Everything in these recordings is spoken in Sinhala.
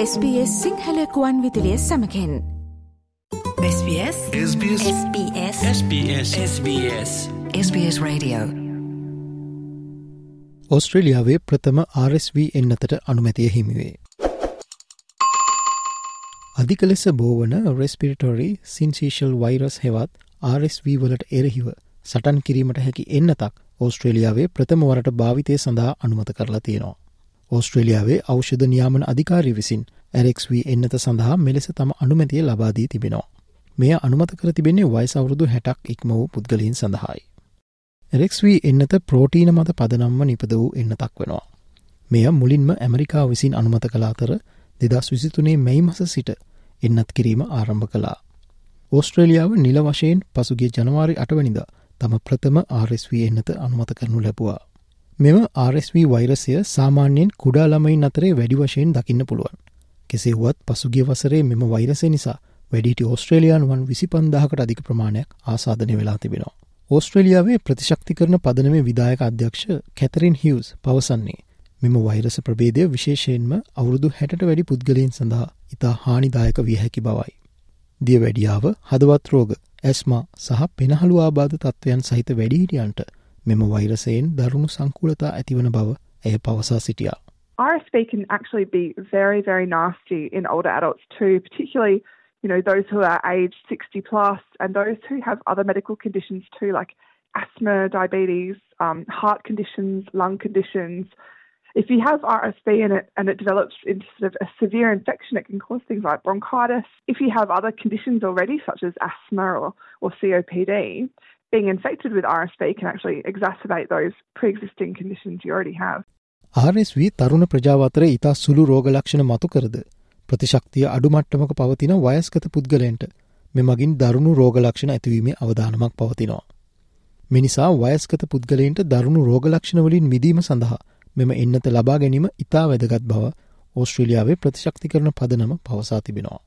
SBS සිංහලකුවන් විදිලිය සමකෙන්. SBS SBS SBS SBS SBS SBS Radio. ඔස්ට්‍රේලියාවේ ප්‍රථම RSV එන්නතට අනුමැතිය හිමිවේ. අධික ලෙස බෝවන රෙස්පිරිටොරි සින්සීශල් වෛරස් හෙවත් RSV වලට එරහිව සටන් කිරීමට හැකි එන්නතක් ඕස්ට්‍රේලියාවේ ප්‍රථම වරට භාවිතය සඳහා අනුමත කරලා තියෙනවා. ඕස්ට්‍රේලියාවේ ඖෂධ නියාමන අධිකාරී විසින් ඇරෙක්ව එන්නත සඳහා මෙලෙස තම අනුමැතිය ලබාදී තිබෙනවා. මෙය අනුමත කර තිබෙන්නේ වයිසවුරුදු හැටක් ඉක්ම වූ පුද්ගලීන් සඳහායි. එරෙක්ව එන්නත ප්‍රෝටීන මත පදනම්ම නිපද වූ එන්නතක් වෙනවා. මෙය මුලින්ම ඇමරිකා විසින් අනුමත කලා අතර දෙදස් විසිතුනේ මැයි මස සිට එන්නත් කිරීම ආරම්භ කලා. ඕස්ට්‍රේලියාව නිල වශයෙන් පසුගේ ජනවාරි අටවනිද තම ප්‍රථම RSV එන්නත අනුමත කරනු ලැබවා. මෙම RSV වෛරසය සාමාන්‍යයෙන් කුඩා ළමයින් අතරේ වැඩි වශයෙන් දකින්න පුළුවන්. කෙසේ වුවත් පසුගිය වසරේ මෙම වෛරසය නිසා වැඩිට ඕස්ට්‍රේලයානුවන් විසි පන්දාහකට අධික ප්‍රමාණයක් ආසාධනය වෙලා තිබෙනවා. ඕස්ට්‍රේලියාවේ ප්‍රතිශක්ති කරන පදනම විදායක අධ්‍යක්ෂ කැතරින් හිවස් පවසන්නේ මෙම වෛරස ප්‍රබේදය විශේෂයෙන්ම අවුරුදු හැට වැඩි පුද්ගලීන් සඳහා ඉතා හානිදායක විය හැකි බවයි. දිය වැඩියාව හදවත් රෝග ඇස්මා සහ පෙනහළු ආබාධ තත්ත්වයන් සහිත වැඩිහිටියන්ට මෙම වෛරසයෙන් දරුණු සංකූලතා ඇතිවන බව ඇය පවසා සිටියා. RSV can actually be very, very nasty in older adults too, particularly, you know, those who are aged 60 plus and those who have other medical conditions too, like asthma, diabetes, um, heart conditions, lung conditions. If you have RSV and it, and it develops into sort of a severe infection, it can cause things like bronchitis. If you have other conditions already, such as asthma or, or COPD, being infected with RSV can actually exacerbate those pre-existing conditions you already have. RSV තරුණ ප්‍රජාව අතර ඉතා සුළු රෝග ලක්ෂණ මතු කරද ප්‍රතිශක්තිය අඩුමට්ටමක පවතින වයස්කත පුද්ගලයන්ට මෙමගින් දරුණු රෝග ලක්ෂණ ඇතිවීමේ අවධානමක් පවතිනවා. මිනිසා වයස්කත පුද්ගලයින්ට දරුණු රෝගලක්ෂණවලින් මිදීම සඳහා මෙම එන්නත ලබා ගැනීම ඉතා වැදගත් බව ඕස්ට්‍රේලියාවේ ප්‍රතිශක්ති කරන පදනම පවසා තිබෙනවා.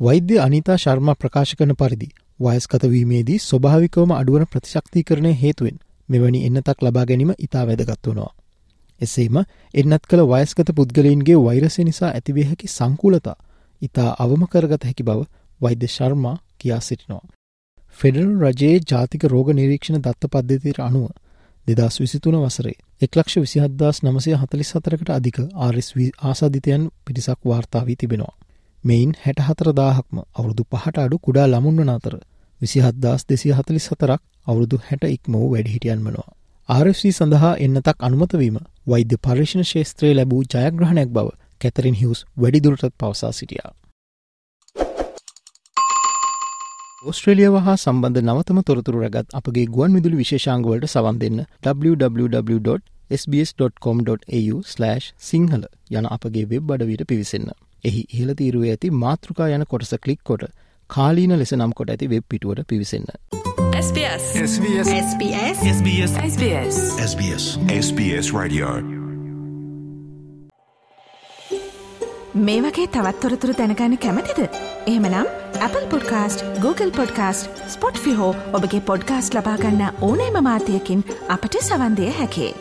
වෛද්‍ය අනිතා ශර්ම ප්‍රකාශ කරන පරිදි වයස්කතවීමේදී ස්වභාවිකවම අඩුවන ප්‍රතිශක්තිකරණය හේතුවෙන් මෙවැනි එන්නතක් ලබා ගැනීම ඉතා වැදගත් වනවා. එසේම එන්නත් කළ වයස්කත පුද්ගලයින්ගේ වෛරසය නිසා ඇතිවේ හැකි සංකූලතා ඉතා අවම කරගත හැකි බව වෛද්‍ය ශර්මා කියා සිටිනවා. ෆෙඩරල් රජයේ ජාතික රෝග නිරීක්ෂණ දත්ත පද්ධතියට අනුව දෙදස් විසිතුන වසරේ එක්ලක්ෂ විසිහද්දාස් නමසය හතලිස් හතරකට අධික ආරිස්ව ආසාධිතයන් පිරිසක් වාර්තාාවී තිබෙනවා. මෙයින් හැට හතරදාහක්ම අවුරුදු පහට අඩු කුඩා ළමුන්වන අතර විසිහද්දාස් දෙසිය හතලිස් හතරක් අවුරුදු හැට ඉක්ම වූ වැඩිහිටියන් වනවා. RFC සඳහා එන්නතක් අනුමතවීම වෛද්‍ය පර්ේෂණ ශේත්‍රයේ ලැබූ ජයග්‍රහණයක් බව කැතරින් හිවස් වැඩිදුරටත් පවසා සිටියා. ඔස්ට්‍රලියාව හා සම්බන්ධ නවතම තොරතුරු රැගත් අපගේ ගුවන් විදුලි විශේෂංගවලට සවන් දෙන්න www.sbs.com.au/ සිංහල යන අපගේ වෙබ් අඩවීට පිවිසන්න. එහි ඉහළ තීරුවේ ඇති මාතෘකා යන කොටස කලික් කොට කාලීන ලෙස නම් කොට ඇති වෙබ් පිටුවට පිවිසන්න. SBS SBS SBS SBS SBS SBS SBS Radio. මේ වගේ තවත්තොරතුරු දැනගන්න කැමතිද. එහෙමනම් Apple podcast Google podcast Spotify ඔබගේ පොඩ්කාස්ට් ලබාගන්න ඕනෑම මාධ්‍යයකින් අපට සවන්දය හැකේ.